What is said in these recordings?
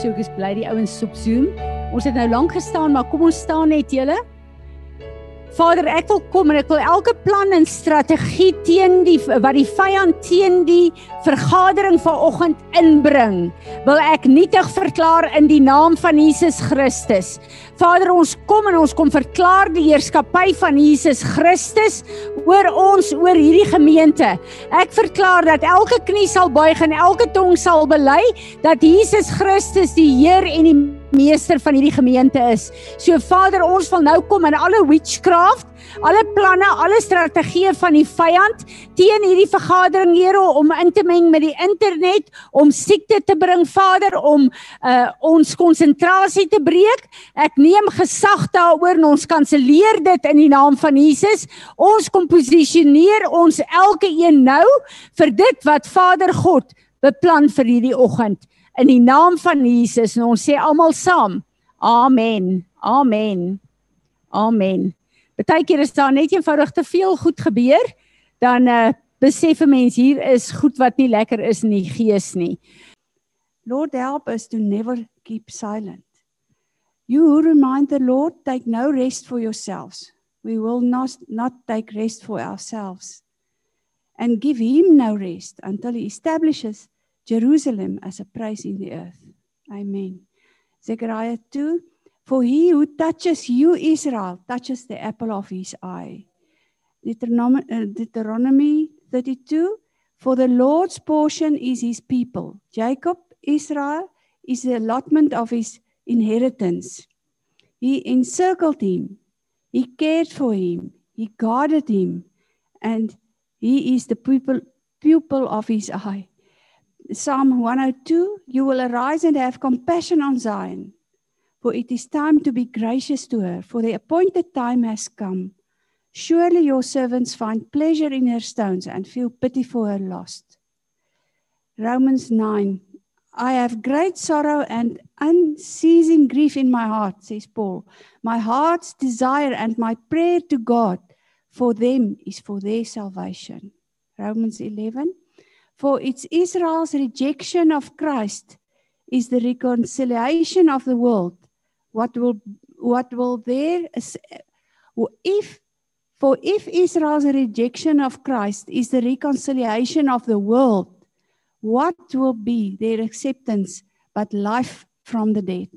So ek is bly die ouens op Zoom. Ons het nou lank gestaan, maar kom ons staan net julle. Vader, ek wil kom en ek wil elke plan en strategie teen die wat die vyand teen die vergadering vanoggend inbring, wil ek nietig verklaar in die naam van Jesus Christus. Vader, ons kom en ons kom verklaar die heerskappy van Jesus Christus oor ons, oor hierdie gemeente. Ek verklaar dat elke knie sal buig en elke tong sal bely dat Jesus Christus die Heer en die meester van hierdie gemeente is. So Vader, ons wil nou kom in alle witchcraft, alle planne, alle strategieë van die vyand teen hierdie vergadering, Here, om in te meng met die internet, om siekte te bring, Vader, om uh, ons konsentrasie te breek. Ek neem gesag daaroor en ons kanselleer dit in die naam van Jesus. Ons kom posisioneer ons elke een nou vir dit wat Vader God beplan vir hierdie oggend in die naam van Jesus en ons sê almal saam amen amen amen. Partykeer is daar net eenvoudig te veel goed gebeur dan uh, besef 'n mens hier is goed wat nie lekker is in die gees nie. Lord help us to never keep silent. You who remind the Lord take no rest for yourselves. We will not not take rest for ourselves. And give him no rest until he establishes Jerusalem as a praise in the earth. Amen. Zechariah 2 For he who touches you, Israel, touches the apple of his eye. Deuteronomy, uh, Deuteronomy 32 For the Lord's portion is his people. Jacob, Israel, is the allotment of his inheritance. He encircled him, he cared for him, he guarded him, and he is the pupil, pupil of his eye. Psalm 102 You will arise and have compassion on Zion, for it is time to be gracious to her, for the appointed time has come. Surely your servants find pleasure in her stones and feel pity for her lost. Romans 9 I have great sorrow and unceasing grief in my heart, says Paul. My heart's desire and my prayer to God for them is for their salvation. Romans 11 For it's Israel's rejection of Christ is the reconciliation of the world. What will what will there if for if Israel's rejection of Christ is the reconciliation of the world, what will be their acceptance but life from the dead?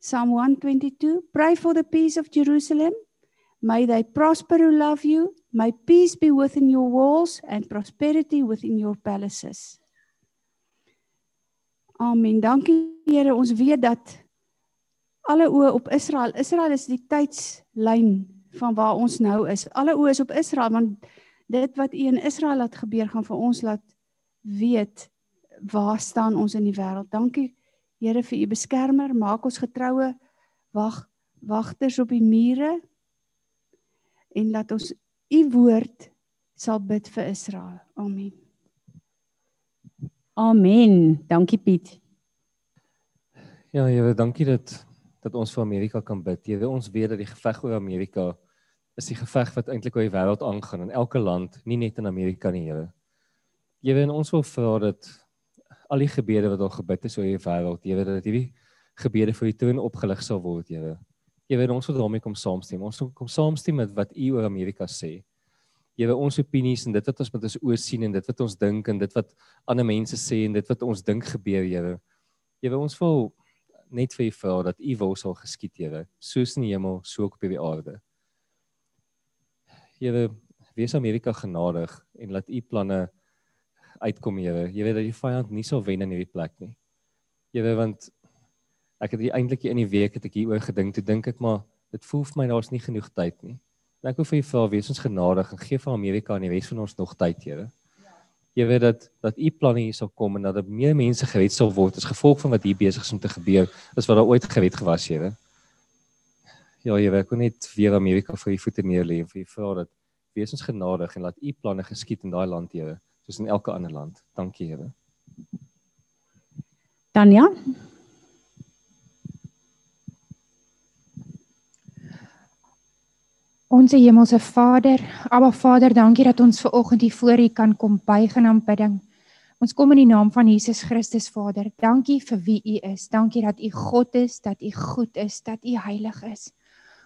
Psalm 122 Pray for the peace of Jerusalem. May they prosper who love you. May peace be within your walls and prosperity within your palaces. Amen. Dankie Here, ons weet dat alle oë op Israel. Israel is die tydslyn van waar ons nou is. Alle oë is op Israel want dit wat U in Israel laat gebeur gaan vir ons laat weet waar staan ons in die wêreld. Dankie Here vir U beskermer. Maak ons getroue wag wagters op die mure en laat ons u woord sal bid vir Israel. Amen. Amen. Dankie Piet. Ja, Here, dankie dat dat ons vir Amerika kan bid. Here, ons weet dat die geveg oor Amerika is die geveg wat eintlik oor die wêreld aangaan in elke land, nie net in Amerika nie, Here. Here, en ons wil vra dat al die gebede wat al gebid is oor die wêreld, Here, dat hierdie gebede vir u troon opgelig sal word, Here. Jy weet ons wil daarmee kom saamstem. Ons wil kom saamstem met wat u oor Amerika sê. Jy weet ons opinies en dit wat ons met ons oë sien en dit wat ons dink en dit wat ander mense sê en dit wat ons dink gebeur, Here. Jy weet ons wil net vir u vra dat u wil sal geskied, Here, soos in die hemel, so ook op die aarde. Here, wees Amerika genadig en laat u planne uitkom, Here. Jy weet dat die vyand nie sal wen in hierdie plek nie. Jy weet want ek het eintlik in die week het ek hieroor gedink, toe dink ek maar dit voel vir my daar's nie genoeg tyd nie. En ek wil vir u vra wees ons genadig en gee vir Amerika en die res van ons nog tyd, Here. Jy weet dat dat u planne hier sal kom en dat daar meer mense gered sal word as gevolg van wat hier besig is om te gebeur as wat daar ooit gered gewas, Here. Ja, jy werk net weer Amerika vir u voete neerlê en vir u vra dat wees ons genadig en laat u planne geskied in daai land, Here, soos in elke ander land. Dankie, Here. Tanya Onse hemelse Vader, Abba Vader, dankie dat ons ver oggend hier voor U kan kom buig in aanbidding. Ons kom in die naam van Jesus Christus Vader. Dankie vir wie U is. Dankie dat U God is, dat U goed is, dat U heilig is.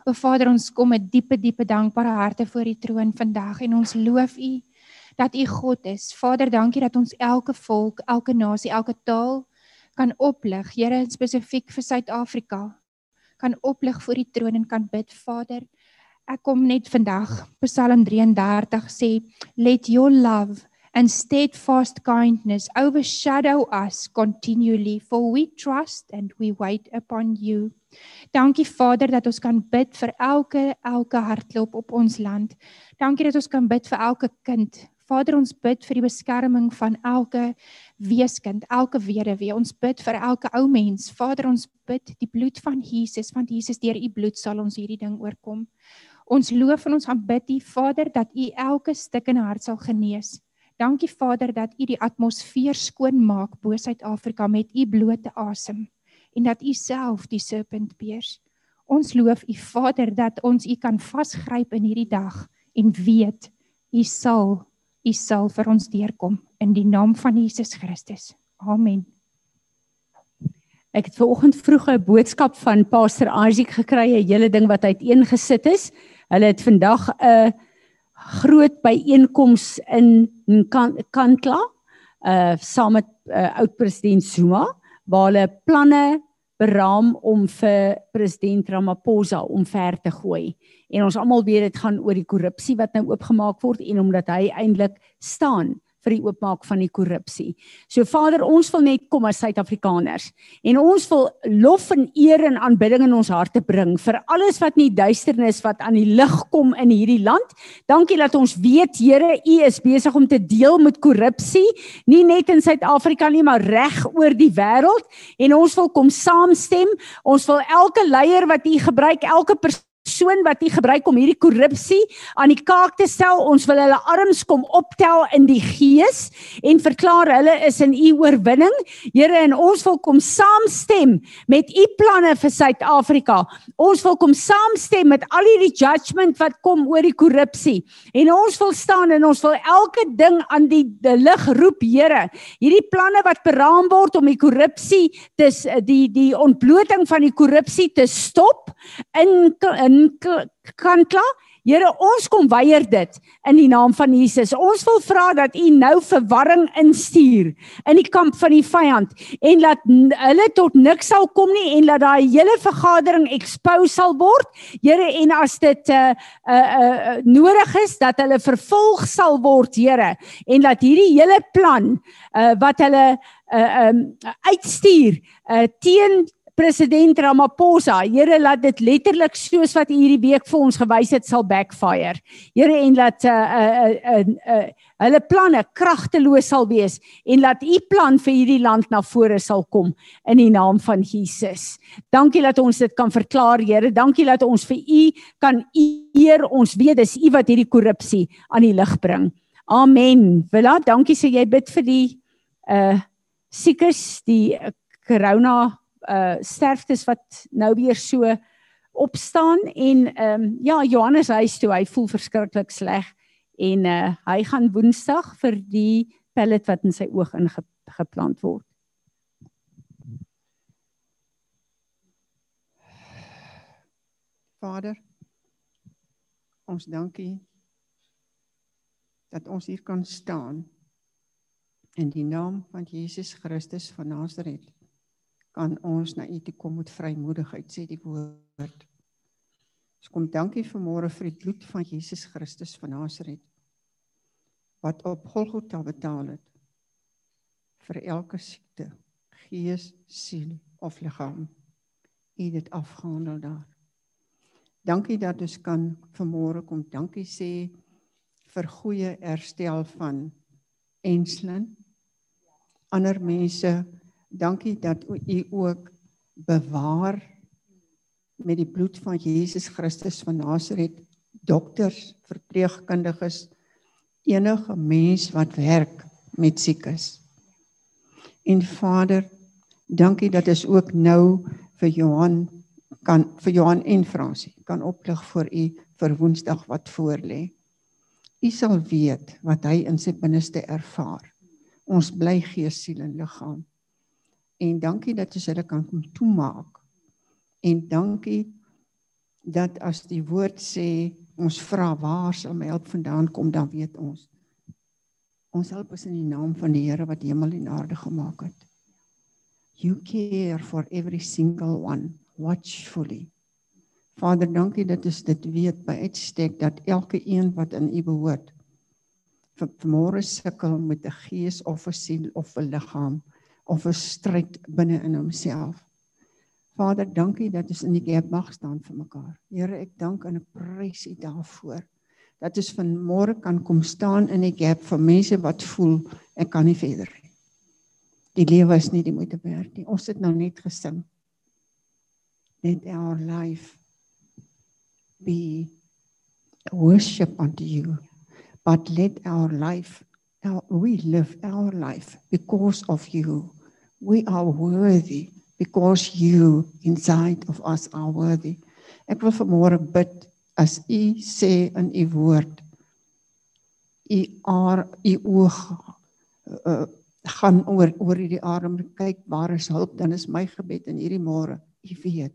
O Vader, ons kom met diepe diepe dankbare harte voor U troon vandag en ons loof U dat U God is. Vader, dankie dat ons elke volk, elke nasie, elke taal kan oplig. Here, spesifiek vir Suid-Afrika kan oplig voor die troon en kan bid, Vader. Ek kom net vandag Psalm 33 sê, let your love and steadfast kindness overshadow us continually for we trust and we wait upon you. Dankie Vader dat ons kan bid vir elke elke hartklop op ons land. Dankie dat ons kan bid vir elke kind. Vader ons bid vir die beskerming van elke weeskind, elke weduwee. Ons bid vir elke ou mens. Vader ons bid die bloed van Jesus, want Jesus deur u bloed sal ons hierdie ding oorkom. Ons loof en ons aanbid U Vader dat U elke stuk in hart sal genees. Dankie Vader dat U die atmosfeer skoon maak bo Suid-Afrika met U blote asem en dat U self die serpent beers. Ons loof U Vader dat ons U kan vasgryp in hierdie dag en weet U sal U sal vir ons deurkom in die naam van Jesus Christus. Amen. Ek het vanoggend vroeg 'n boodskap van Pastor Isaac gekry, 'n hele ding wat uiteengesit is. Hulle het vandag 'n groot byeenkoms in Kantla uh saam met uh, oud president Zuma waar hulle planne beraam om vir president Ramaphosa omver te gooi. En ons almal weet dit gaan oor die korrupsie wat nou oopgemaak word en omdat hy eintlik staan vir die oopmaak van die korrupsie. So Vader, ons wil net kom as Suid-Afrikaners en ons wil lof en eer en aanbidding in ons harte bring vir alles wat nie duisternis wat aan die lig kom in hierdie land. Dankie dat ons weet Here, U is besig om te deel met korrupsie, nie net in Suid-Afrika nie, maar reg oor die wêreld en ons wil kom saamstem. Ons wil elke leier wat U gebruik, elke persoon persoon wat u gebruik om hierdie korrupsie aan die kaak te stel. Ons wil hulle arms kom optel in die gees en verklaar hulle is in u oorwinning. Here en ons wil kom saamstem met u planne vir Suid-Afrika. Ons wil kom saamstem met al hierdie judgement wat kom oor die korrupsie. En ons wil staan en ons wil elke ding aan die, die lig roep, Here. Hierdie planne wat beraam word om die korrupsie te die die ontbloting van die korrupsie te stop in in kan klaar. Here, ons kom weier dit in die naam van Jesus. Ons wil vra dat U nou verwarring instuur in die kamp van die vyand en laat hulle tot niks sal kom nie en laat daai hele vergadering expose sal word. Here, en as dit uh uh, uh nodig is dat hulle vervolg sal word, Here, en dat hierdie hele plan uh wat hulle uh um uitstuur uh teen president Ramaphosa, Here laat dit letterlik soos wat U hierdie week vir ons gewys het sal backfire. Here en laat uh uh uh, uh hulle planne kragteloos sal wees en laat U plan vir hierdie land na vore sal kom in die naam van Jesus. Dankie dat ons dit kan verklaar, Here. Dankie dat ons vir U kan eer. Ons weet dis U wat hierdie korrupsie aan die lig bring. Amen. Willa, dankie sê jy bid vir die uh siekes, die corona uh sterftes wat nou weer so opstaan en ehm um, ja Johannes huis toe hy voel verskriklik sleg en uh hy gaan Woensdag vir die pellet wat in sy oog ingeplant word. Vader ons dankie dat ons hier kan staan in die naam van Jesus Christus van Nasaret kan ons na U toe kom met vrymoedigheid sê die woord. Ons kom dankie vanmôre vir die bloed van Jesus Christus van Nasaret wat op Golgotha betaal het vir elke siekte, gees, siel of liggaam. U het dit afgehandel daar. Dankie dat ons kan vanmôre kom dankie sê vir goeie herstel van Enslin. Ander mense Dankie dat u ook bewaar met die bloed van Jesus Christus van Nasaret, dokters, verpleegkundiges, enige mens wat werk met siekes. En Vader, dankie dat ons ook nou vir Johan kan vir Johan en Fransie kan oplig vir u vir Woensdag wat voorlê. U sal weet wat hy in sy binneste ervaar Ons bly gees, siel en liggaam. En dankie dat ons hulle kan kom toemaak. En dankie dat as die woord sê ons vra waar sal my hulp vandaan kom, dan weet ons. Ons help is in die naam van die Here wat hemel en aarde gemaak het. You care for every single one watchfully. Vader, dankie dat ons dit weet by uitstek dat elke een wat in U behoort vir môre sukkel met 'n gees of 'n siel of 'n liggaam of 'n stryd binne in homself. Vader, dankie dat ons in die gap mag staan vir mekaar. Here, ek dank en ek prys U daarvoor dat ons van môre kan kom staan in die gap vir mense wat voel ek kan nie verder nie. Die lewe is nie die moeite werd nie. Ons het nou net gesing. Let our life be worship unto you. But let our life our, we live our life because of you. We are worthy because you inside of us are worthy. Ek wil vanmôre bid as u sê in u woord u aar u oog uh, gaan oor oor hierdie arm kyk waar is hulp dan is my gebed in hierdie môre u weet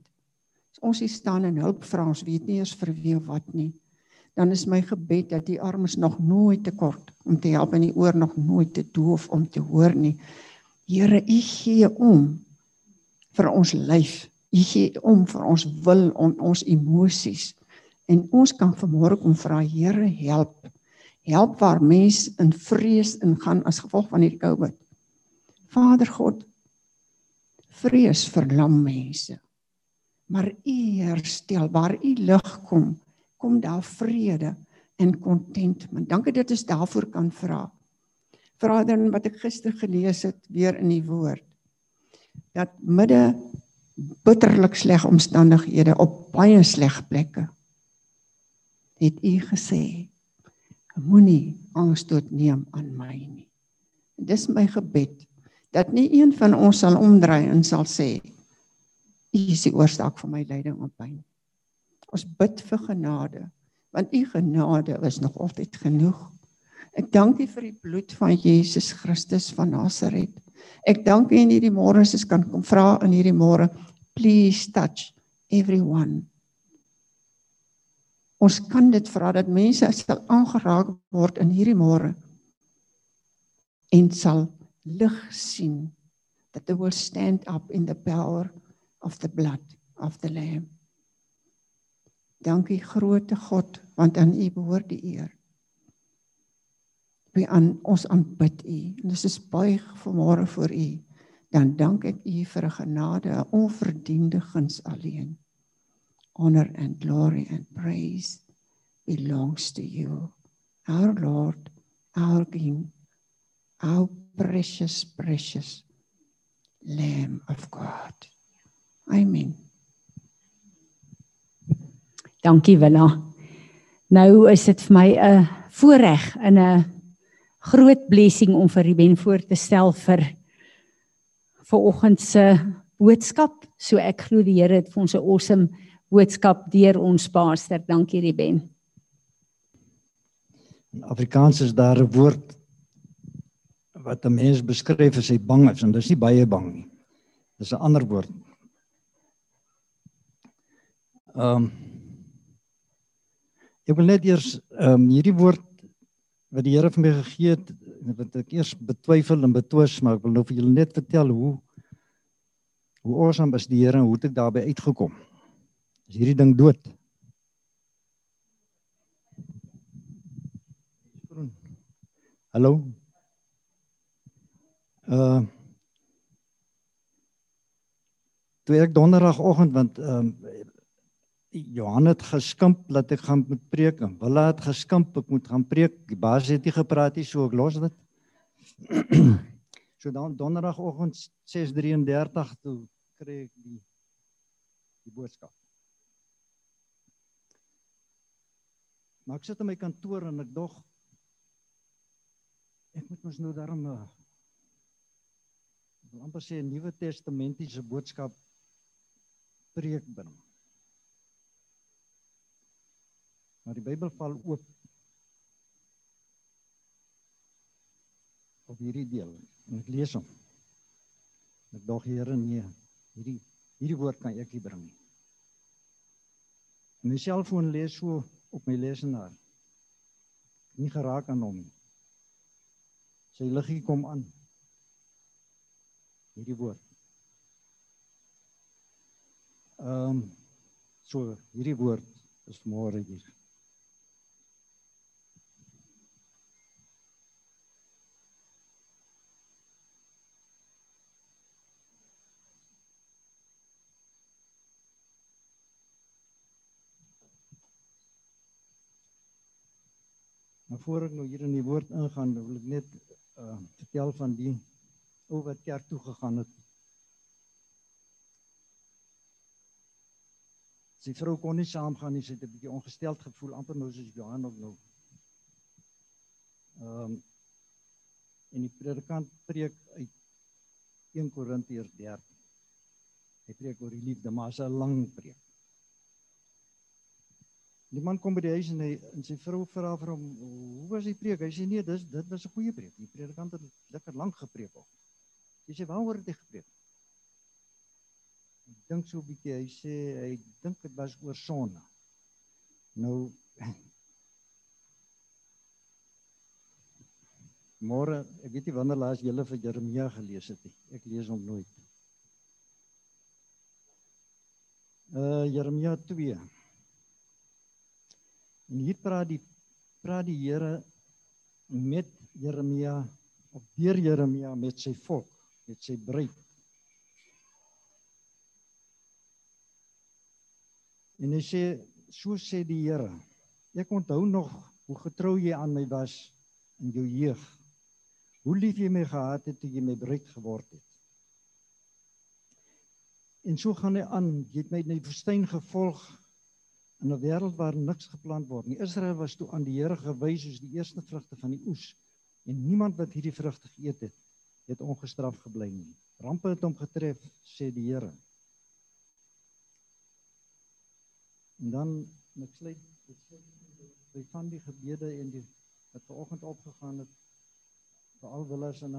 as ons hier staan en hulp vra ons weet nie eers vir wie of wat nie dan is my gebed dat die arm is nog nooit te kort om te help en die oor nog nooit te doof om te hoor nie Here u gee om vir ons lyf. U gee om vir ons wil en ons emosies. En ons kan vanmôre kom vra Here help. Help waar mense in vrees ingaan as gevolg van hierdie COVID. Vader God, vrees verlam mense. Maar U herstel waar U lig kom, kom daar vrede en contentment. Dankie dat ons daarvoor kan vra. Vader, wat ek gister gelees het weer in die woord dat midde bitterlik sleg omstandighede op baie sleg plekke het u gesê moenie aanstoot neem aan my nie. Dis my gebed dat nie een van ons sal omdraai en sal sê u is die oorsaak van my lyding en pyn. Ons bid vir genade want u genade is nog altyd genoeg ek dank u vir die bloed van Jesus Christus van Nasaret Ek dank U in hierdie môre as ons kan kom vra in hierdie môre, please touch everyone. Ons kan dit vra dat mense sal aangeraak word in hierdie môre en sal lig sien that they will stand up in the power of the blood of the lamb. Dankie groote God want aan U behoort die eer wie aan ons aanbid u. En dis is buig vanmôre voor u. Dan dank ek u vir 'n genade, 'n onverdiende guns alleen. Honor and glory and praise belongs to you, our Lord, our King, our precious precious Lamb of God. Amen. Dankie Willa. Nou is dit vir my 'n voorreg in 'n groot blessing om vir Ruben voor te stel vir vir oggend se boodskap. So ek glo die Here het vir ons 'n awesome boodskap deur ons pastor. Dankie Ruben. In Afrikaans is daar 'n woord wat 'n mens beskryf as hy bang is en dis nie baie bang nie. Dis 'n ander woord. Ehm um, Ek wil net eers ehm um, hierdie woord wat die Here vir my gegee het wat ek eers betwyfel en betwis maar ek wil nou vir julle net vertel hoe hoe awesome is die Here en hoe het ek daarbey uitgekom. Is hierdie ding dood? Hallo? Uh Toe ek donderdagoggend want ehm um, Johan het geskimp dat ek gaan moet preek en Willa het geskimp ek moet gaan preek. Die baas het nie gepraat nie, so ek los dit. so dan donderdagoggend 6:33 toe kry ek die die boodskap. Maar ek sit in my kantoor en ek dog ek moet mos nou daarom uh, amper sê 'n Nuwe Testamentiese boodskap preek binne. Maar die Bybel val oop. op hierdie deel en ek lees hom. Ek dog Here nee, hierdie hierdie woord kan ek nie bring nie. My selfoon lees so op my lesenaar. Nie geraak aan hom nie. Sy liggie kom aan. Hierdie woord. Ehm um, so hierdie woord is môre hier. Maar voor ek nou hier in die woord ingaan, wil ek net uh vertel van die ou wat kerk toe gegaan het. Sy vrou kon nie saamgaan nie, sy het 'n bietjie ongesteld gevoel, amper nou soos Johan ook nou. Ehm um, en die predikant preek uit 1 Korintiërs 13. Hy preek oor die liefde, maar dit is 'n lang preek. Die man kom by die huis en hy en sy vrou vra vir hom, "Hoe was die preek?" Hy sê, "Nee, dis dit was 'n goeie preek. Die predikant het lekker lank gepreek ook." Sy sê, "Waaroor het hy gepreek?" Ek dink so 'n bietjie, hy sê hy dink dit was oor sonde. Nou Môre, ek weet nie wanneer laas julle vir Jeremia gelees het nie. Ek lees hom nooit. Uh Jeremia 2 En hier praat die praat die Here met Jeremia of deur Jeremia met sy volk, met sy bruid. En hy sê so sê die Here. Ek onthou nog hoe getrou jy aan my was in jou jeug. Hoe lief jy my gehad het toe jy my bruid geword het. En so gaan hy aan, jy het my in die woestyn gevolg in 'n wêreld waar niks geplant word nie. Israel was toe aan die Here gewys soos die eerste vrugte van die oes en niemand wat hierdie vrugte geëet het, het ongestraf gebly nie. Rampe het hom getref, sê die Here. En dan ek sluit ek sluit by van die gebede en die wat vanoggend opgegaan het vir al willers en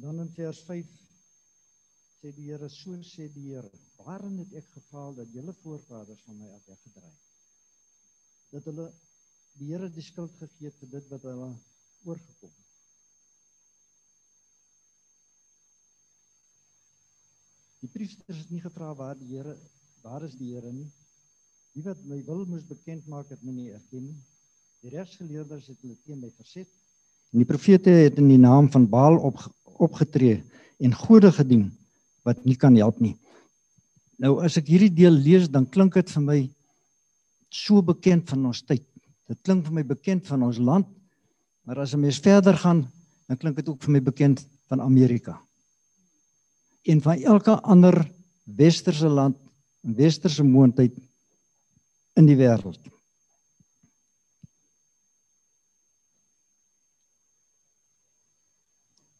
dan in vers 5 sê die Here so sê die Here waarin het ek gefaal dat julle voorvaders van my af weggedraai dat hulle die Here die skuld gegee het vir dit wat hulle oorgekom het. Die priesters het nie gevra waar die Here waar is die Here nie. Die wat my wil moes bekend maak het my nie erken nie. Die regsgeleerdes het hulle teen my verset. En die profete het in die naam van Baal op opgetree en gode gedien wat nie kan help nie. Nou as ek hierdie deel lees, dan klink dit vir my so bekend van ons tyd. Dit klink vir my bekend van ons land. Maar as 'n mens verder gaan, dan klink dit ook vir my bekend van Amerika. En van elke ander westerse land, westerse moondheid in die wêreld.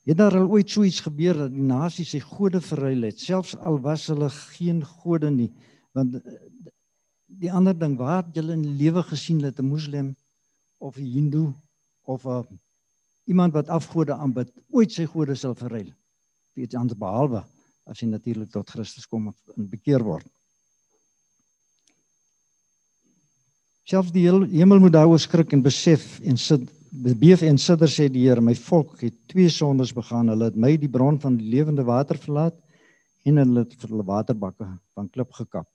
Het daar al ooit so iets gebeur dat die nasie sy gode verruil het, selfs al was hulle geen gode nie? Want eh, die ander ding, waar het julle in die lewe gesien dat 'n moslim of 'n hindoe of 'n iemand wat afgode aanbid ooit sy gode sal verruil? Weet jy anders behalwe as hy natuurlik tot Christus kom en bekeer word. Selfs die hemel moet daaroor skrik en besef en sit beef en sidder sê die Here, my volk het twee sondes begaan. Hulle het my die bron van die lewende water verlaat en hulle het vir hulle waterbakke van klip gekap.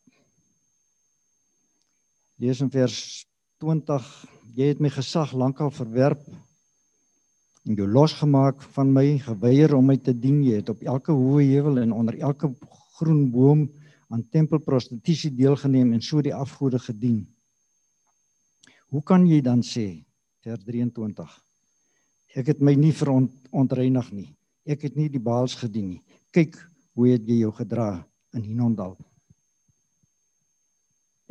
Lees in vers 20: Jy het my gesag lankal verwerp en jou losgemaak van my, geweier om my te dien. Jy het op elke hoë heuwel en onder elke groen boom aan tempelprostitusie deelgeneem en so die afgode gedien. Hoe kan jy dan sê vers 23. Ek het my nie verontreinig nie. Ek het nie die baals gedien nie. Kyk hoe het jy jou gedra in Hinondal.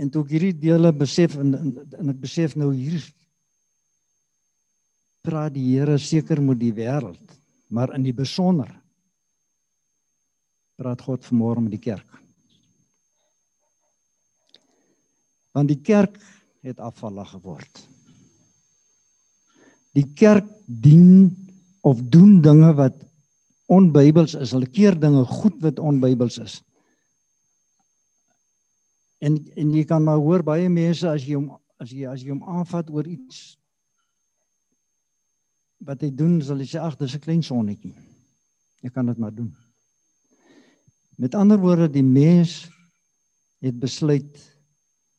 En toe ek hierdie dele besef en, en, en ek besef nou hier praat die Here seker met die wêreld, maar in die besonder praat God vanmôre met die kerk. Want die kerk het afvallig geword Die kerk dien of doen dinge wat onbybels is. Hulle keer dinge goed wat onbybels is. En en jy kan maar hoor baie mense as jy hom as jy as jy hom aanvat oor iets wat hy doen, sal hy sê ag, dis 'n klein sonnetjie. Jy kan dit maar doen. Met ander woorde, die mens het besluit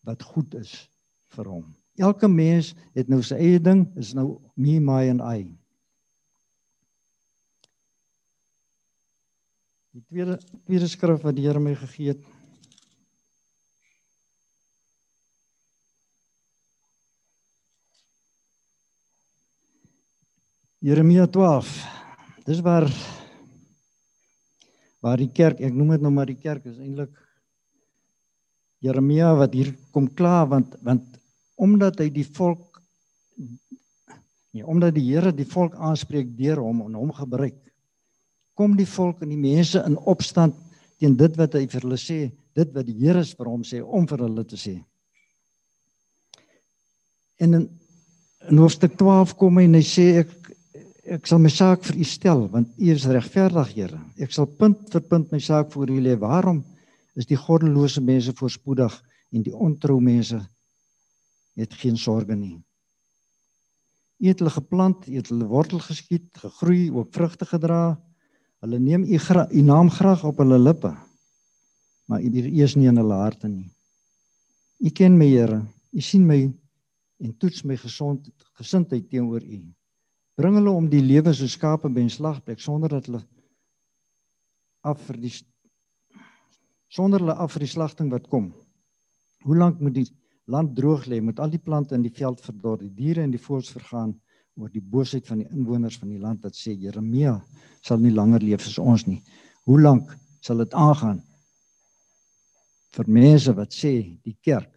wat goed is vir hom. Elke mens het nou sy eie ding, is nou me my and I. Die tweede tweede skrif wat die Here my gegee het. Jeremia 12. Dis waar waar die kerk, ek noem dit nou maar die kerk is eintlik Jeremia wat hier kom klaar want want omdat hy die volk nee, omdat die Here die volk aanspreek deur hom en hom gebruik kom die volk en die mense in opstand teen dit wat hy vir hulle sê, dit wat die Here vir hom sê om vir hulle te sê. En in, in hoofstuk 12 kom hy en hy sê ek ek sal my saak vir u stel want u is regverdig Here. Ek sal punt vir punt my saak voor u lê. Waarom is die goddelose mense voorspoedig en die ontrou mense het geen sorge nie? U het hulle geplant, u het hulle wortel geskiet, gegroei, ook vrugte gedra. Hulle neem u u naam graag op hulle lippe. Maar u is nie in hulle harte nie. U ken my Here. U sien my en toets my gesond gesindheid teenoor u. Bring hulle om die lewe so skape by 'n slagplek sonder dat hulle af vir die sonder hulle af vir die slagting wat kom. Hoe lank moet die land droog lê met al die plante in die veld verdor, die diere in die voëls vergaan oor die boosheid van die inwoners van die land wat sê Jeremia sal nie langer leef soos ons nie. Hoe lank sal dit aangaan vir mense wat sê die kerk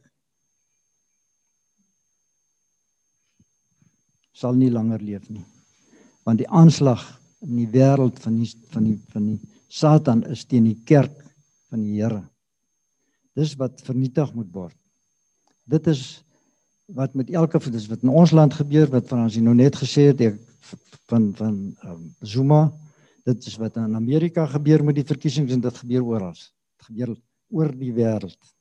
sal nie langer leef nie. Want die aanslag in die wêreld van die van die van die Satan is teen die kerk van die Here. Dis wat vernietig moet word. Dit is wat met elke dis wat in ons land gebeur wat van ons nou net gesê het ek van van um, Zuma dit is wat in Amerika gebeur met die verkiesings en dit gebeur oral. Dit gebeur oor die wêreld.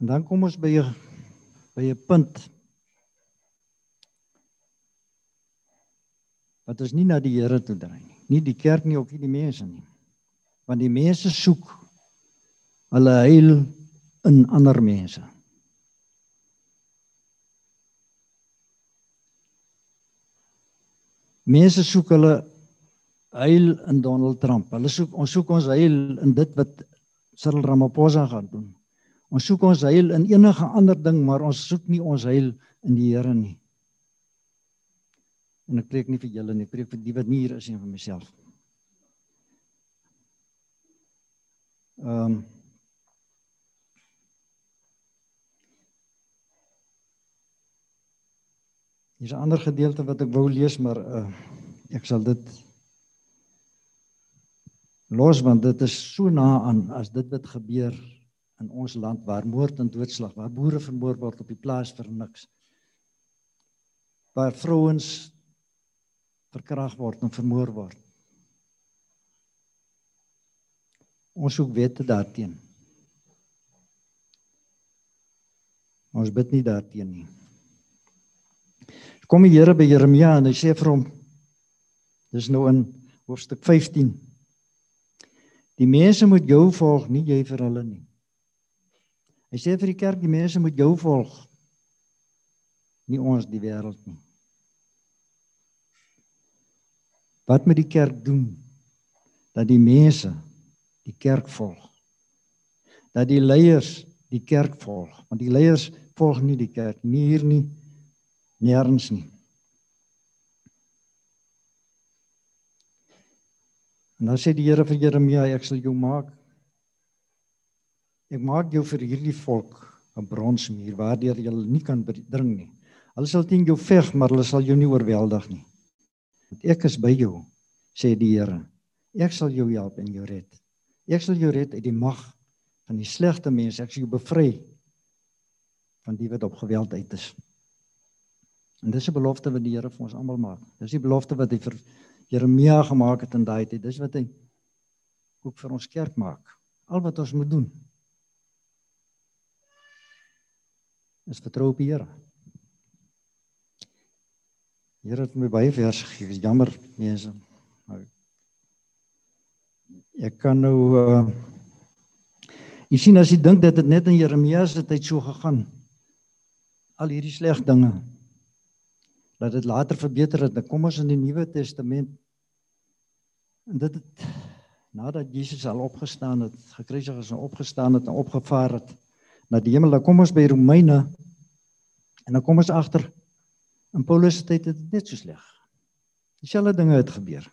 En dan kom ons by 'n by 'n punt wat ons nie na die Here toe draai nie. Nie die kerk nie, ook nie die mense nie. Want die mense soek hulle heil in ander mense. Mense soek hulle heil in Donald Trump. Hulle soek ons soek ons heil in dit wat Cyril Ramaphosa gaan doen. Ons soek ons heil in enige ander ding, maar ons soek nie ons heil in die Here nie. En ek preek nie vir julle nie, ek preek vir die wat hier is nie vir myself. Ehm um, Hier is 'n ander gedeelte wat ek wou lees, maar uh ek sal dit los want dit is so na aan as dit wat gebeur in ons land waar moord en doodslag, waar boere vermoor word op die plaas vir niks. Waar vrouens verkragt word en vermoor word. Ons soek wette daarteen. Ons bid nie daarteen nie. Kom die Here by Jeremia en hy sê vir hom dis nou in hoofstuk 15. Die mense moet jou volg, nie jy vir hulle nie. Hy sê vir die kerk die mense moet jou volg. Nie ons die wêreld nie. Wat moet die kerk doen dat die mense die kerk volg? Dat die leiers die kerk volg, want die leiers volg nie die kerk nie hier nie nêrens nie. En dan sê die Here vir Jeremia, ek sal jou maak Ek maak jou vir hierdie volk 'n bronsmuur waardeur jy nie kan dring nie. Hulle sal teen jou veg, maar hulle sal jou nie oorweldig nie. Ek is by jou, sê die Here. Ek sal jou help en jou red. Ek sal jou red uit die mag van die slegte mense. Ek sal jou bevry van die wat op geweld uit is. En dis 'n belofte wat die Here vir ons almal maak. Dis die belofte wat hy vir Jeremia gemaak het in daai tyd. Dis wat hy ook vir ons kerk maak. Al wat ons moet doen is vertrou op die Here. Here het my baie vers gegee. Jammer mense. Maar ek kan nou uh Jy sien as jy dink dat dit net in Jeremia se tyd so gegaan. Al hierdie sleg dinge. Dat dit later verbeter het. Kom ons in die Nuwe Testament. En dit het nadat Jesus al opgestaan het, gekruisig is en opgestaan het en opgevaar het na die hemel. Dan kom ons by Romeine en dan kom ons agter in Paulus se tyd het dit net so sleg. Dieselfde dinge het gebeur.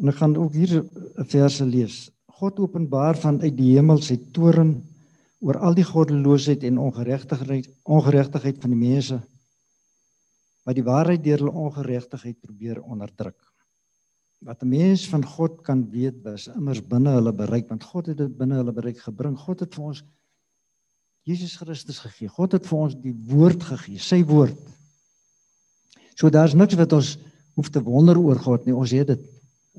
En ek gaan ook hier 'n verse lees. God openbaar vanuit die hemel sy toorn oor al die goddeloosheid en ongeregtigheid ongeregtigheid van die mense wat die waarheid deur hulle ongeregtigheid probeer onderdruk. Wat 'n mens van God kan weet was immers binne hulle bereik want God het dit binne hulle bereik gebring. God het vir ons Jesus Christus gegee. God het vir ons die woord gegee, sy woord. So daar's niks wat ons hoef te wonder oor God nie. Ons het dit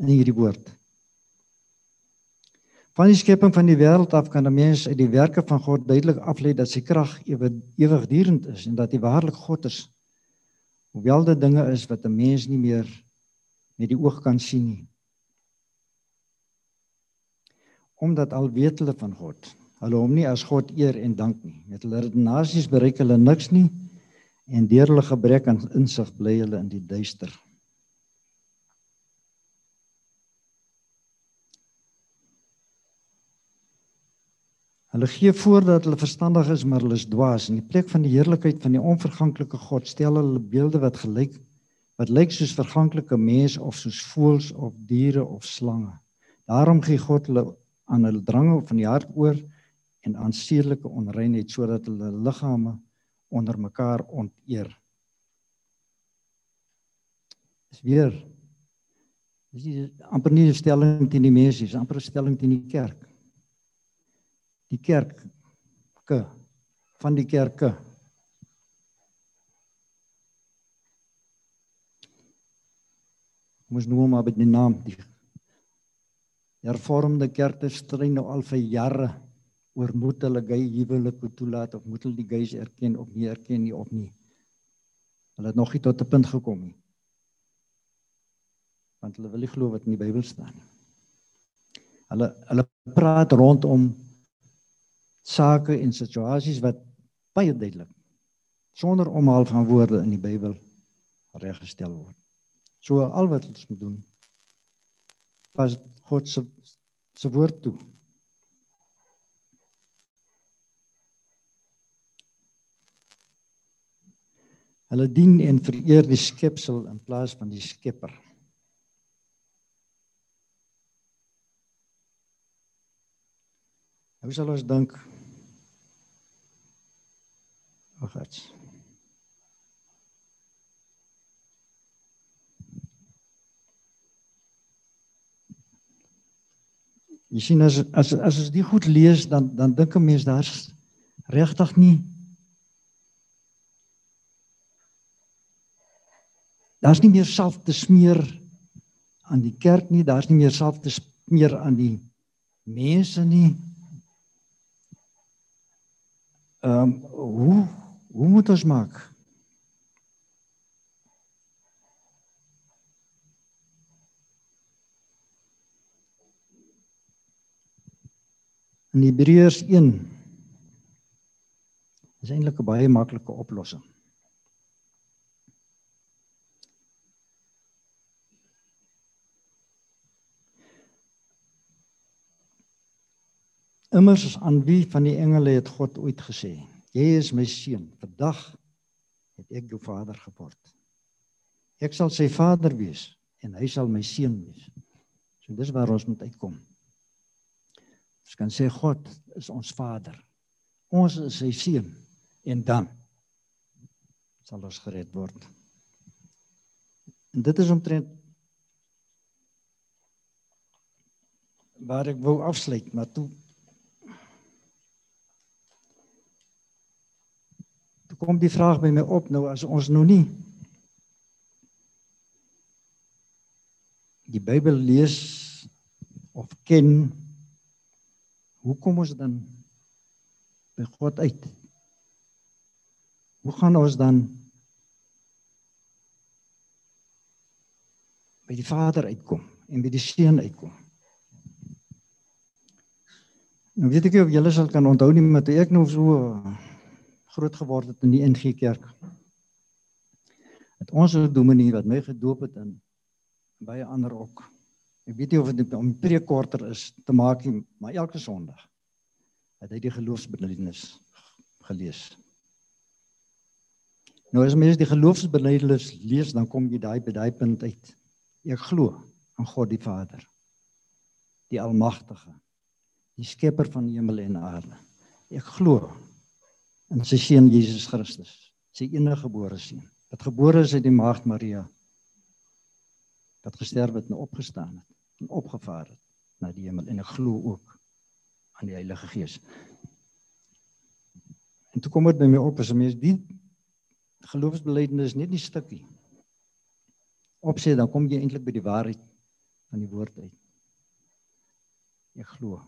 in hierdie woord. Van die skepping van die wêreld af kan 'n mens uit die werke van God duidelik aflei dat sy krag ewig ewigdurend is en dat hy waarlik God is. Hoewel dit dinge is wat 'n mens nie meer met die oog kan sien nie. Omdat al weet hulle van God, hulle hom nie as God eer en dank nie. Met hulle redenasies bereik hulle niks nie en deur hulle gebrek aan insig bly hulle in die duister. Hulle gee voor dat hulle verstandig is, maar hulle is dwaas. In die plek van die heerlikheid van die onverganklike God stel hulle beelde wat gelyk wat lyk soos verganklike mense of soos voëls of diere of slange. Daarom gee God hulle aan hulle drange van die hart oor en aan seerlike onreinheid sodat hulle liggame onder mekaar onteer. Dis weer Dis amper nie 'n stelling teen die mense, dis amper 'n stelling teen die kerk. Die kerke van die kerke. Moes nou maar by die naam die hervormde kerke stry nou al vir jare oor moet hulle gay huwelik toelaat of moet hulle die gays erken of nie erken nie of nie hulle het nog nie tot 'n punt gekom nie want hulle wil nie glo wat in die Bybel staan nie hulle hulle praat rondom sake en situasies wat baie duidelik sonder omhaal van woorde in die Bybel reggestel word. So al wat ons moet doen pas God se se woord toe. Hulle dien en vereer die skepsel in plaas van die Skepper. Hoe sal ons dink? Ag, gats. Jy sien as as as ons dit goed lees dan dan dink 'n mens daar's regtig nie Daar's nie meer self te smeer aan die kerk nie, daar's nie meer self te smeer aan die mense nie. Ehm um, hoe hoe moet ons maak? In Hebreërs 1 is eintlik 'n baie maklike oplossing. Immers aan wie van die engele het God ooit gesê: "Jy is my seun, vandag het ek jou vader geword. Ek sal sy vader wees en hy sal my seun wees." So dis waar ons moet uitkom. Ons kan sê God is ons vader. Ons is sy seun en dan sal ons gered word. En dit is omtrent waar ek wou afsluit, maar toe kom die vraag by my op nou as ons nou nie die Bybel lees of ken hoe kom ons dan by God uit? Hoe gaan ons dan by die Vader uitkom en by die Seun uitkom? Nou weet ek nie of julle sal kan onthou nie, maar toe ek nou so groot geword het in die NG Kerk. Het ons dominee wat my gedoop het in baie ander ook. Ek weet nie of dit om preekkorter is te maak nie, maar elke Sondag het hy die geloofsbelijdenis gelees. Nou as mens die geloofsbelijdenis lees, dan kom jy daai by daai punt uit. Ek glo aan God die Vader, die Almagtige, die skepper van hemel en aarde. Ek glo in sy seun Jesus Christus, sy enige gebore seun, wat gebore is uit die maagd Maria, wat gesterf het en opgestaan het en opgevaar het na die hemel en ek glo ook aan die Heilige Gees. En toe kom dit by my op as 'n mens die geloofsbelijdenis net nie stukkie opsê dan kom jy eintlik by die waarheid van die woord uit. Ek glo.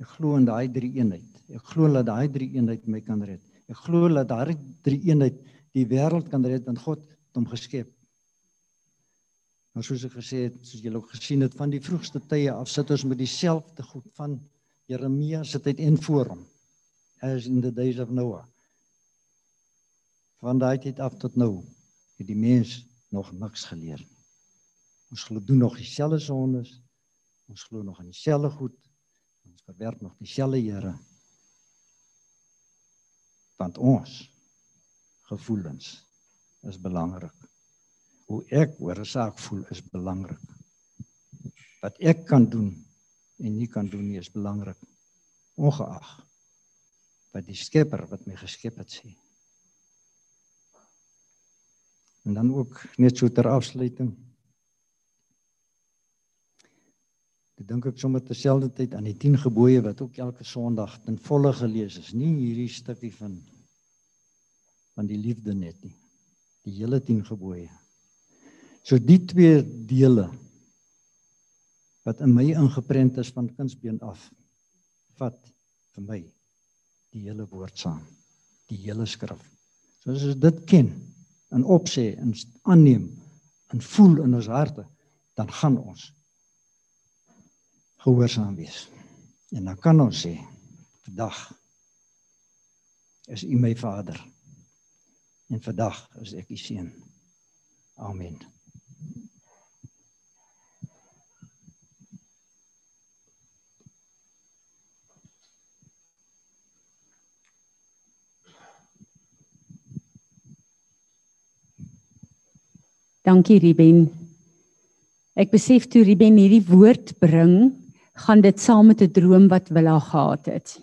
Ek glo in daai drie eenheid. Ek glo dat daai drie eenheid my kan red. Ek glo dat daai drie eenheid die wêreld kan red want God het hom geskep. Maar soos ek gesê het, soos julle ook gesien het van die vroegste tye af sit ons met dieselfde goed van Jeremia se tyd en voor hom as in the days of Noah. Van daai tyd af tot nou het die mens nog niks geleer nie. Ons glo doen nog dieselfde sondes. Ons glo nog in dieselfde goed. Verwerp nog dieselfde Here. Want ons gevoelens is belangrik. Hoe ek oor 'n saak voel is belangrik. Wat ek kan doen en nie kan doen nie is belangrik ongeag wat die skepper wat my geskep het sê en dan ook net so ter afsluiting ek dink ek sommer terselfdertyd aan die 10 gebooie wat ook elke sonderdag ten volle gelees is. Nie hierdie stukkie van van die liefde net nie. Die hele 10 gebooie. So die twee dele wat in my ingeprent is van kindsbeen af vat vir my die hele woord saam. Die hele skrif. Soos ons dit ken en opsê en aanneem en voel in ons harte dan gaan ons gehoorsaam wees. En dan kan ons sê vandag is u my vader en vandag is ek u seun. Amen. Dankie Ruben. Ek besef toe Ruben hierdie woord bring, gaan dit saam met 'n droom wat Willa gehad het.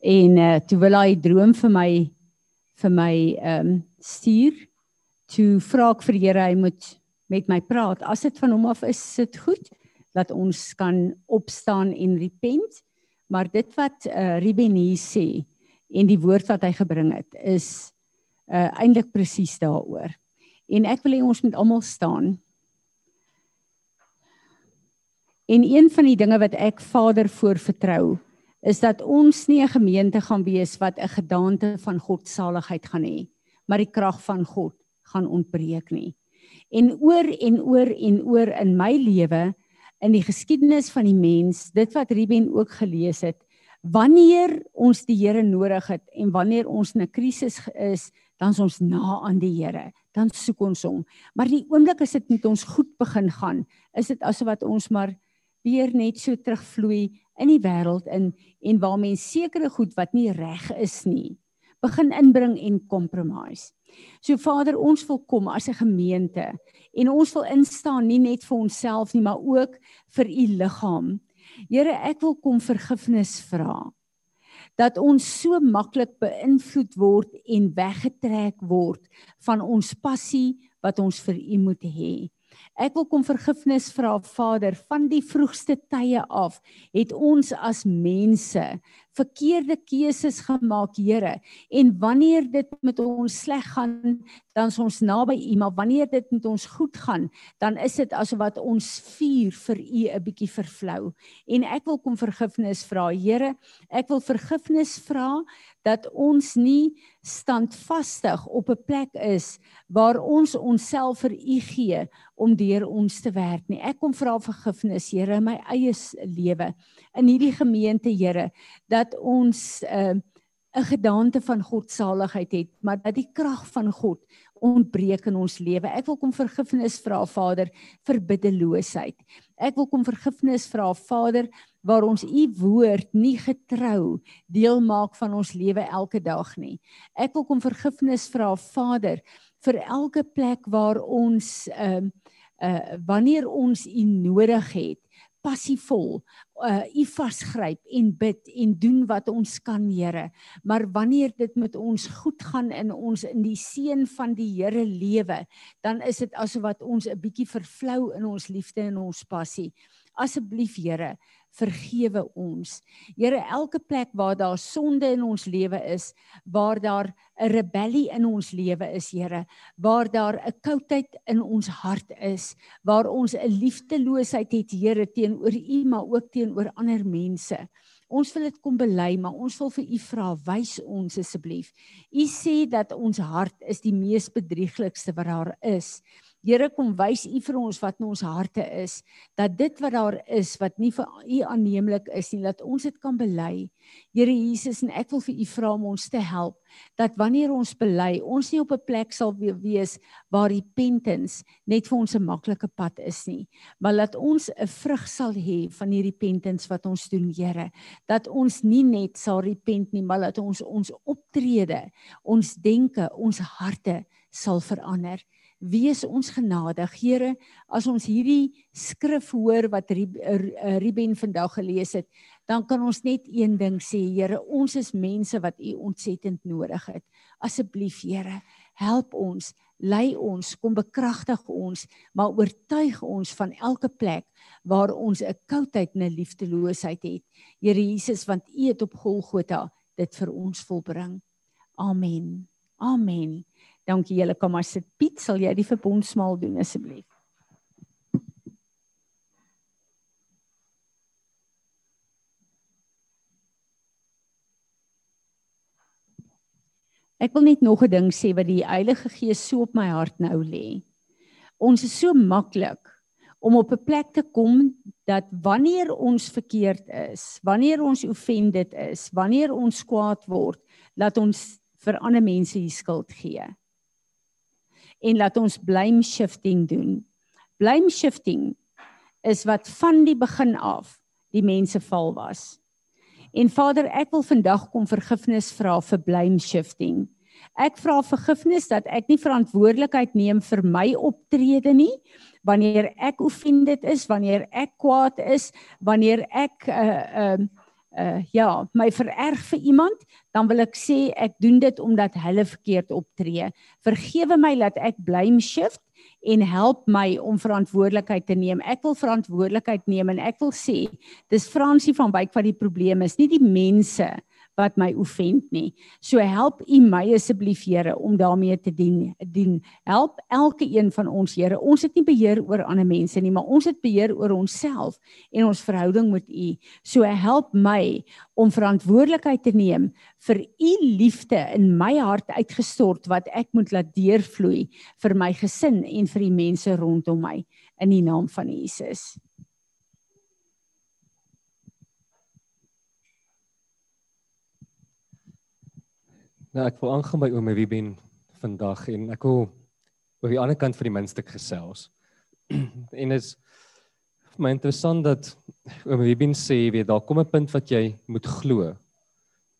En uh toe Willa die droom vir my vir my ehm um, stuur, toe vra ek vir Here hy moet met my praat. As dit van hom af is, sit goed dat ons kan opstaan en repent. Maar dit wat uh Ruben hier sê en die woord wat hy gebring het is uh eintlik presies daaroor. En ek wil hê ons moet almal staan. En een van die dinge wat ek Vader voor vertrou, is dat ons nie 'n gemeente gaan wees wat 'n gedaante van God saligheid gaan hê, maar die krag van God gaan ontbreek nie. En oor en oor en oor in my lewe in die geskiedenis van die mens, dit wat Ruben ook gelees het, wanneer ons die Here nodig het en wanneer ons 'n krisis is, dan is ons na aan die Here dan soek ons hom. Maar die oomblik as dit met ons goed begin gaan, is dit asof wat ons maar weer net so terugvloei in die wêreld in en waar mense sekere goed wat nie reg is nie, begin inbring en compromise. So Vader, ons wil kom as 'n gemeente en ons wil instaan nie net vir onsself nie, maar ook vir u liggaam. Here, ek wil kom vergifnis vra dat ons so maklik beïnvloed word en weggetrek word van ons passie wat ons vir U moet hê. Ek wil kom vergifnis vra Vader. Van die vroegste tye af het ons as mense verkeerde keuses gemaak Here. En wanneer dit met ons sleg gaan dan is ons naby U. Maar wanneer dit met ons goed gaan dan is dit asof wat ons vuur vir U 'n bietjie vervlou. En ek wil kom vergifnis vra Here. Ek wil vergifnis vra dat ons nie standvastig op 'n plek is waar ons onsself vir U gee om deur ons te werk nie. Ek kom vra vergifnis, Here, in my eie lewe, in hierdie gemeente, Here, dat ons 'n uh, 'n gedaante van godsaligheid het, maar dat die krag van God ontbreek in ons lewe. Ek wil kom vergifnis vra, Vader, vir biddeloosheid. Ek wil kom vergifnis vra, Vader, waar ons u woord nie getrou deel maak van ons lewe elke dag nie. Ek wil kom vergifnis vra Vader vir elke plek waar ons ehm uh, uh wanneer ons u nodig het passievol uh u vasgryp en bid en doen wat ons kan Here maar wanneer dit met ons goed gaan in ons in die seën van die Here lewe dan is dit asof wat ons 'n bietjie vervlou in ons liefde en ons passie asseblief Here vergewe ons. Here, elke plek waar daar sonde in ons lewe is, waar daar 'n rebellie in ons lewe is, Here, waar daar 'n koudheid in ons hart is, waar ons 'n liefdeloosheid het, Here, teenoor U, maar ook teenoor ander mense. Ons wil dit kom bely, maar ons wil vir U vra, wys ons asseblief. U sê dat ons hart is die mees bedrieglikste wat daar is. Here kom wys U vir ons wat in ons harte is, dat dit wat daar is wat nie vir U aanneemlik is nie, dat ons dit kan bely. Here Jesus en ek wil vir U vra om ons te help dat wanneer ons bely, ons nie op 'n plek sal wees waar repentance net vir ons 'n maklike pad is nie, maar dat ons 'n vrug sal hê van hierdie repentance wat ons doen, Here, dat ons nie net sal repent nie, maar dat ons ons optrede, ons denke, ons harte sal verander wees ons genadig Here as ons hierdie skrif hoor wat Ruben vandag gelees het dan kan ons net een ding sê Here ons is mense wat U ontsettend nodig het. Asseblief Here help ons lei ons kom bekragtig ons maar oortuig ons van elke plek waar ons 'n koudheid en 'n liefdeloosheid het. Here Jesus want U het op Golgotha dit vir ons volbring. Amen. Amen Dankie julle kom maar sit. Piet, sal jy die verbondsmaal doen asseblief? Ek wil net nog 'n ding sê wat die Heilige Gees so op my hart nou lê. Ons is so maklik om op 'n plek te kom dat wanneer ons verkeerd is, wanneer ons offended is, wanneer ons kwaad word, laat ons vir ander mense die skuld gee en laat ons blame shifting doen. Blame shifting is wat van die begin af die mense val was. En Vader, ek wil vandag kom vergifnis vra vir blame shifting. Ek vra vergifnis dat ek nie verantwoordelikheid neem vir my optrede nie wanneer ek offended is, wanneer ek kwaad is, wanneer ek 'n uh, eh, uh, eh, uh ja, my vererg vir iemand, dan wil ek sê ek doen dit omdat hulle verkeerd optree. Vergewe my dat ek blame shift en help my om verantwoordelikheid te neem. Ek wil verantwoordelikheid neem en ek wil sê dis Fransie van Wyk wat die probleem is, nie die mense wat my offend nie. So help U my asseblief Here om daarmee te dien. Dien. Help elke een van ons Here. Ons het nie beheer oor ander mense nie, maar ons het beheer oor onsself en ons verhouding met U. So help my om verantwoordelikheid te neem vir U liefde in my hart uitgestort wat ek moet laat deurvloei vir my gesin en vir die mense rondom my in die naam van Jesus. Nou ek wil aangaan by oom Wieben vandag en ek wil oor die ander kant van die muntstuk gesels. en is vir my interessant dat oom Wieben sê weet daar kom 'n punt wat jy moet glo.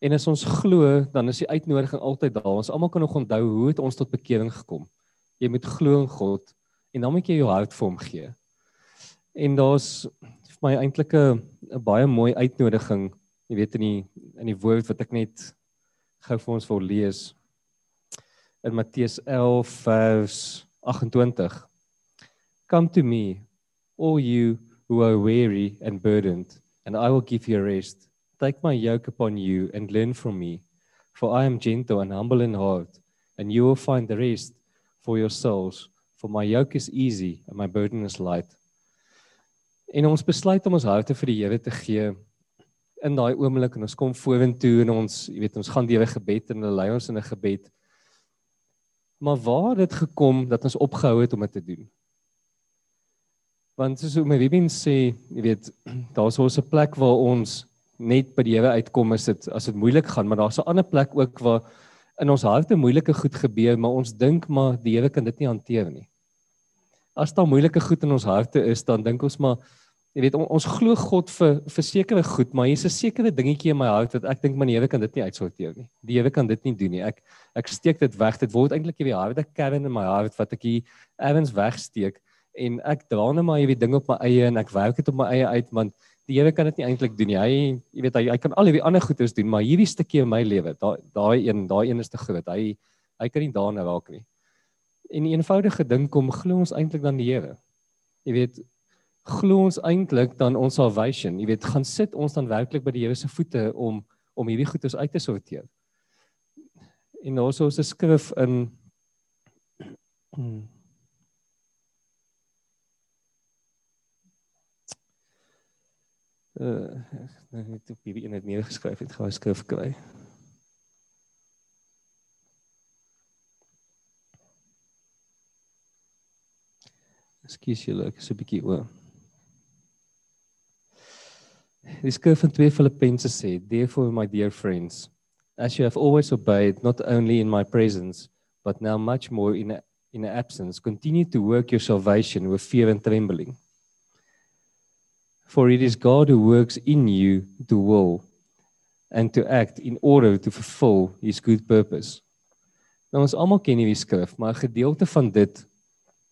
En as ons glo, dan is die uitnodiging altyd daar. Ons almal kan nog onthou hoe het ons tot bekering gekom. Jy moet glo in God en dan moet jy jou hart vir hom gee. En daar's vir my eintlik 'n baie mooi uitnodiging jy weet in die in die woord wat ek net gou vir ons wil lees in Matteus 11 vers 28 Come to me all you who are weary and burdened and I will give you rest. Take my yoke upon you and learn from me for I am gentle and humble in heart and you will find the rest for your souls for my yoke is easy and my burden is light. En ons besluit om ons harte vir die Here te gee in daai oomblik en ons kom vorentoe en ons, jy weet, ons gaan deur 'n gebed en hulle lei ons in 'n gebed. Maar waar het dit gekom dat ons opgehou het om dit te doen? Want soos my Ruben sê, jy weet, daar's ons 'n plek waar ons net by die Here uitkom as dit as dit moeilik gaan, maar daar's 'n ander plek ook waar in ons harte moeilike goed gebeur, maar ons dink maar die Here kan dit nie hanteer nie. As daar moeilike goed in ons harte is, dan dink ons maar Jy weet on, ons glo God vir vir sekere goed, maar hier's 'n sekere dingetjie in my hart wat ek dink man die Here kan dit nie uitsorteer nie. Die Here kan dit nie doen nie. Ek ek steek dit weg. Dit word eintlik hierdie harde kern in my hart wat ek hier ergens wegsteek en ek dra net maar hierdie ding op my eie en ek werk dit op my eie uit want die Here kan dit nie eintlik doen nie. Hy jy weet hy hy kan al hierdie ander goeders doen, maar hierdie stukkie in my lewe, daai daai een, daai een is te groot. Hy hy kan nie daarna raak nie. En 'n eenvoudige ding kom glo ons eintlik dan die Here. Jy weet glo ons eintlik dan ons salvation. Jy weet, gaan sit ons dan werklik by die Here se voete om om hierdie goedes uit te sorteer. En ons het 'n skrif in uh net op hierdie een het neergeskryf het gou skrif kry. Ekskuus julle, ek is 'n bietjie oor. Die skrif in 2 Filippense sê, "Therefore my dear friends, as you have always obeyed not only in my presence, but now much more in in absence, continue to work your salvation with fear and trembling. For it is God who works in you to will and to act in order to fulfill his good purpose." Nou ons almal ken hierdie skrif, maar 'n gedeelte van dit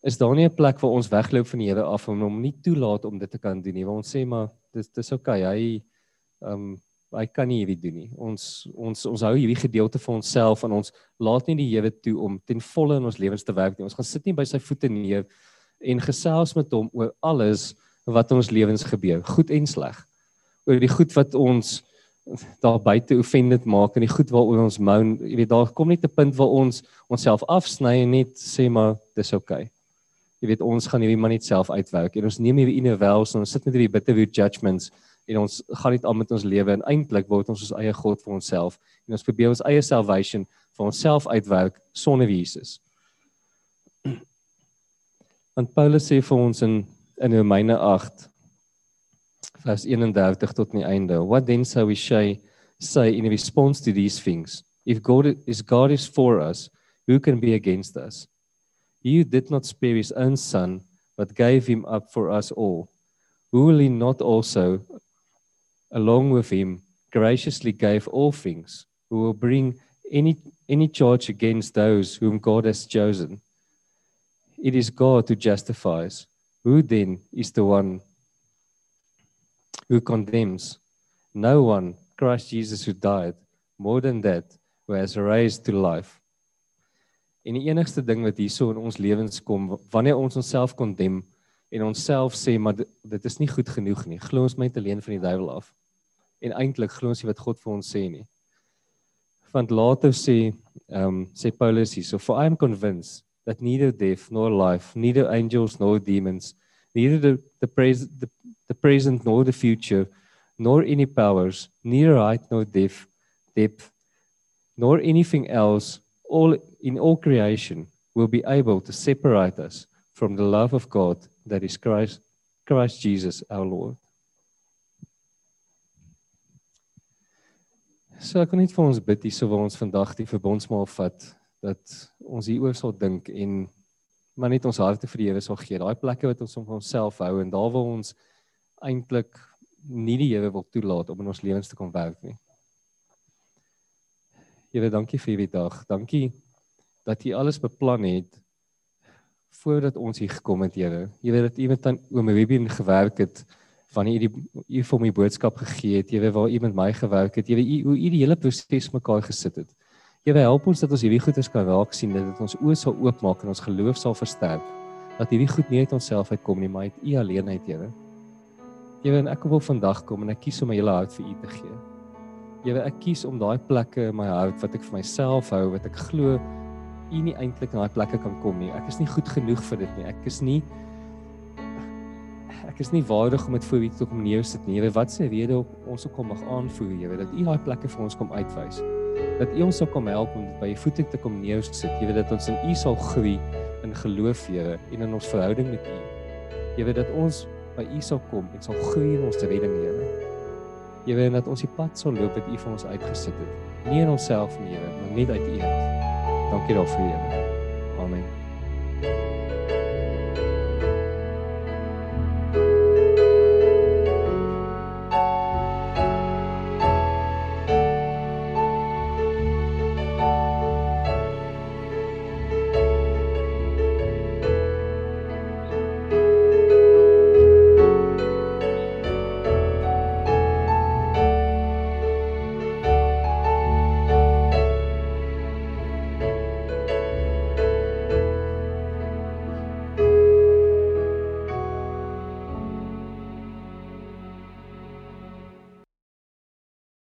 is daar nie 'n plek waar ons wegloop van die Here af om hom nie toelaat om dit te kan doen nie. Want ons sê maar dis dis okay. Hy ehm um, hy kan nie hierdie doen nie. Ons ons ons hou hierdie gedeelte vir onsself en ons laat nie die Here toe om ten volle in ons lewens te werk nie. Ons gaan sit nie by sy voete neer en gesels met hom oor alles wat ons lewens gebeur, goed en sleg. Oor die goed wat ons daar buite offended maak en die goed waaroor ons moan, jy weet daar kom net 'n punt waar ons onsself afsny en net sê maar dis okay jy weet ons gaan hierdie man net self uitwerk en ons neem hierdie inner wells en ons sit met hierdie bitter judgments en ons gaan net aan met ons lewe en eintlik word ons ons eie god vir onsself en ons probeer ons eie salvation vir onsself uitwerk sonder Jesus. Want Paulus sê vir ons in in Romeine 8 vers 31 tot die einde, what then shall we say say in response to these things? If God is God is for us, who can be against us? He did not spare his own son, but gave him up for us all. Who will he not also, along with him, graciously gave all things? Who will bring any, any charge against those whom God has chosen? It is God who justifies. Who then is the one who condemns? No one, Christ Jesus, who died, more than that, who has raised to life En die enigste ding wat hierso in ons lewens kom wanneer ons onsself kondem en onsself sê maar dit, dit is nie goed genoeg nie. Glo ons met alleen van die duiwel af. En eintlik glo ons nie wat God vir ons sê nie. Want later sê ehm um, sê Paulus hierso for I am convinced that neither death nor life, neither angels nor demons, neither the the present the, the present nor the future, nor any powers, neither height nor depth, depth, nor anything else all in all creation will be able to separate us from the love of God that is Christ Christ Jesus our Lord. So ek kan net vir ons bid hier so waar ons vandag die verbondsmaal vat dat ons hieroor sal dink en maar net ons harte vir die Here sal gee. Daai plekke wat ons om onsself hou en daar waar ons eintlik nie die Here wil toelaat om in ons lewens te kom werk nie. Here, dankie vir hierdie dag. Dankie dat U alles beplan het voordat ons hier gekom het, Here. Weet dat U met aan oom Ruben gewerk het wanneer u die u vir my boodskap gegee het, Here waar u met my gewerk het, Here u hoe u die hele proses mekaar gesit het. Here help ons dat ons hierdie goedes kan raak sien dat ons oë sal oopmaak en ons geloof sal versterk. Dat hierdie goed nie uit onsself uitkom nie, maar uit u alleen uit, Here. Here en ek wil vandag kom en ek kies om my hele hart vir u te gee. Here ek kies om daai plekke in my hart wat ek vir myself hou, wat ek glo u nie eintlik na daai plekke kan kom nie. Ek is nie goed genoeg vir dit nie. Ek is nie ek is nie waardig om dit voor u te kom neersit nie. Here, wat sê rede op ons sal kom mag aanvoer, Here, dat u daai plekke vir ons kom uitwys. Dat u ons sal kom help om dit by u voete te kom neersit. Here, dat ons in u sal groei in geloof, Here, en in ons verhouding met u. Here, dat ons by u sal kom en sal groei in ons redding, Here. Here, en dat ons die pad sal loop wat u vir ons uitgesit het. Nie in onsself nie, Here, maar net uit u uit. Dankie daarvoor, Here. Amen.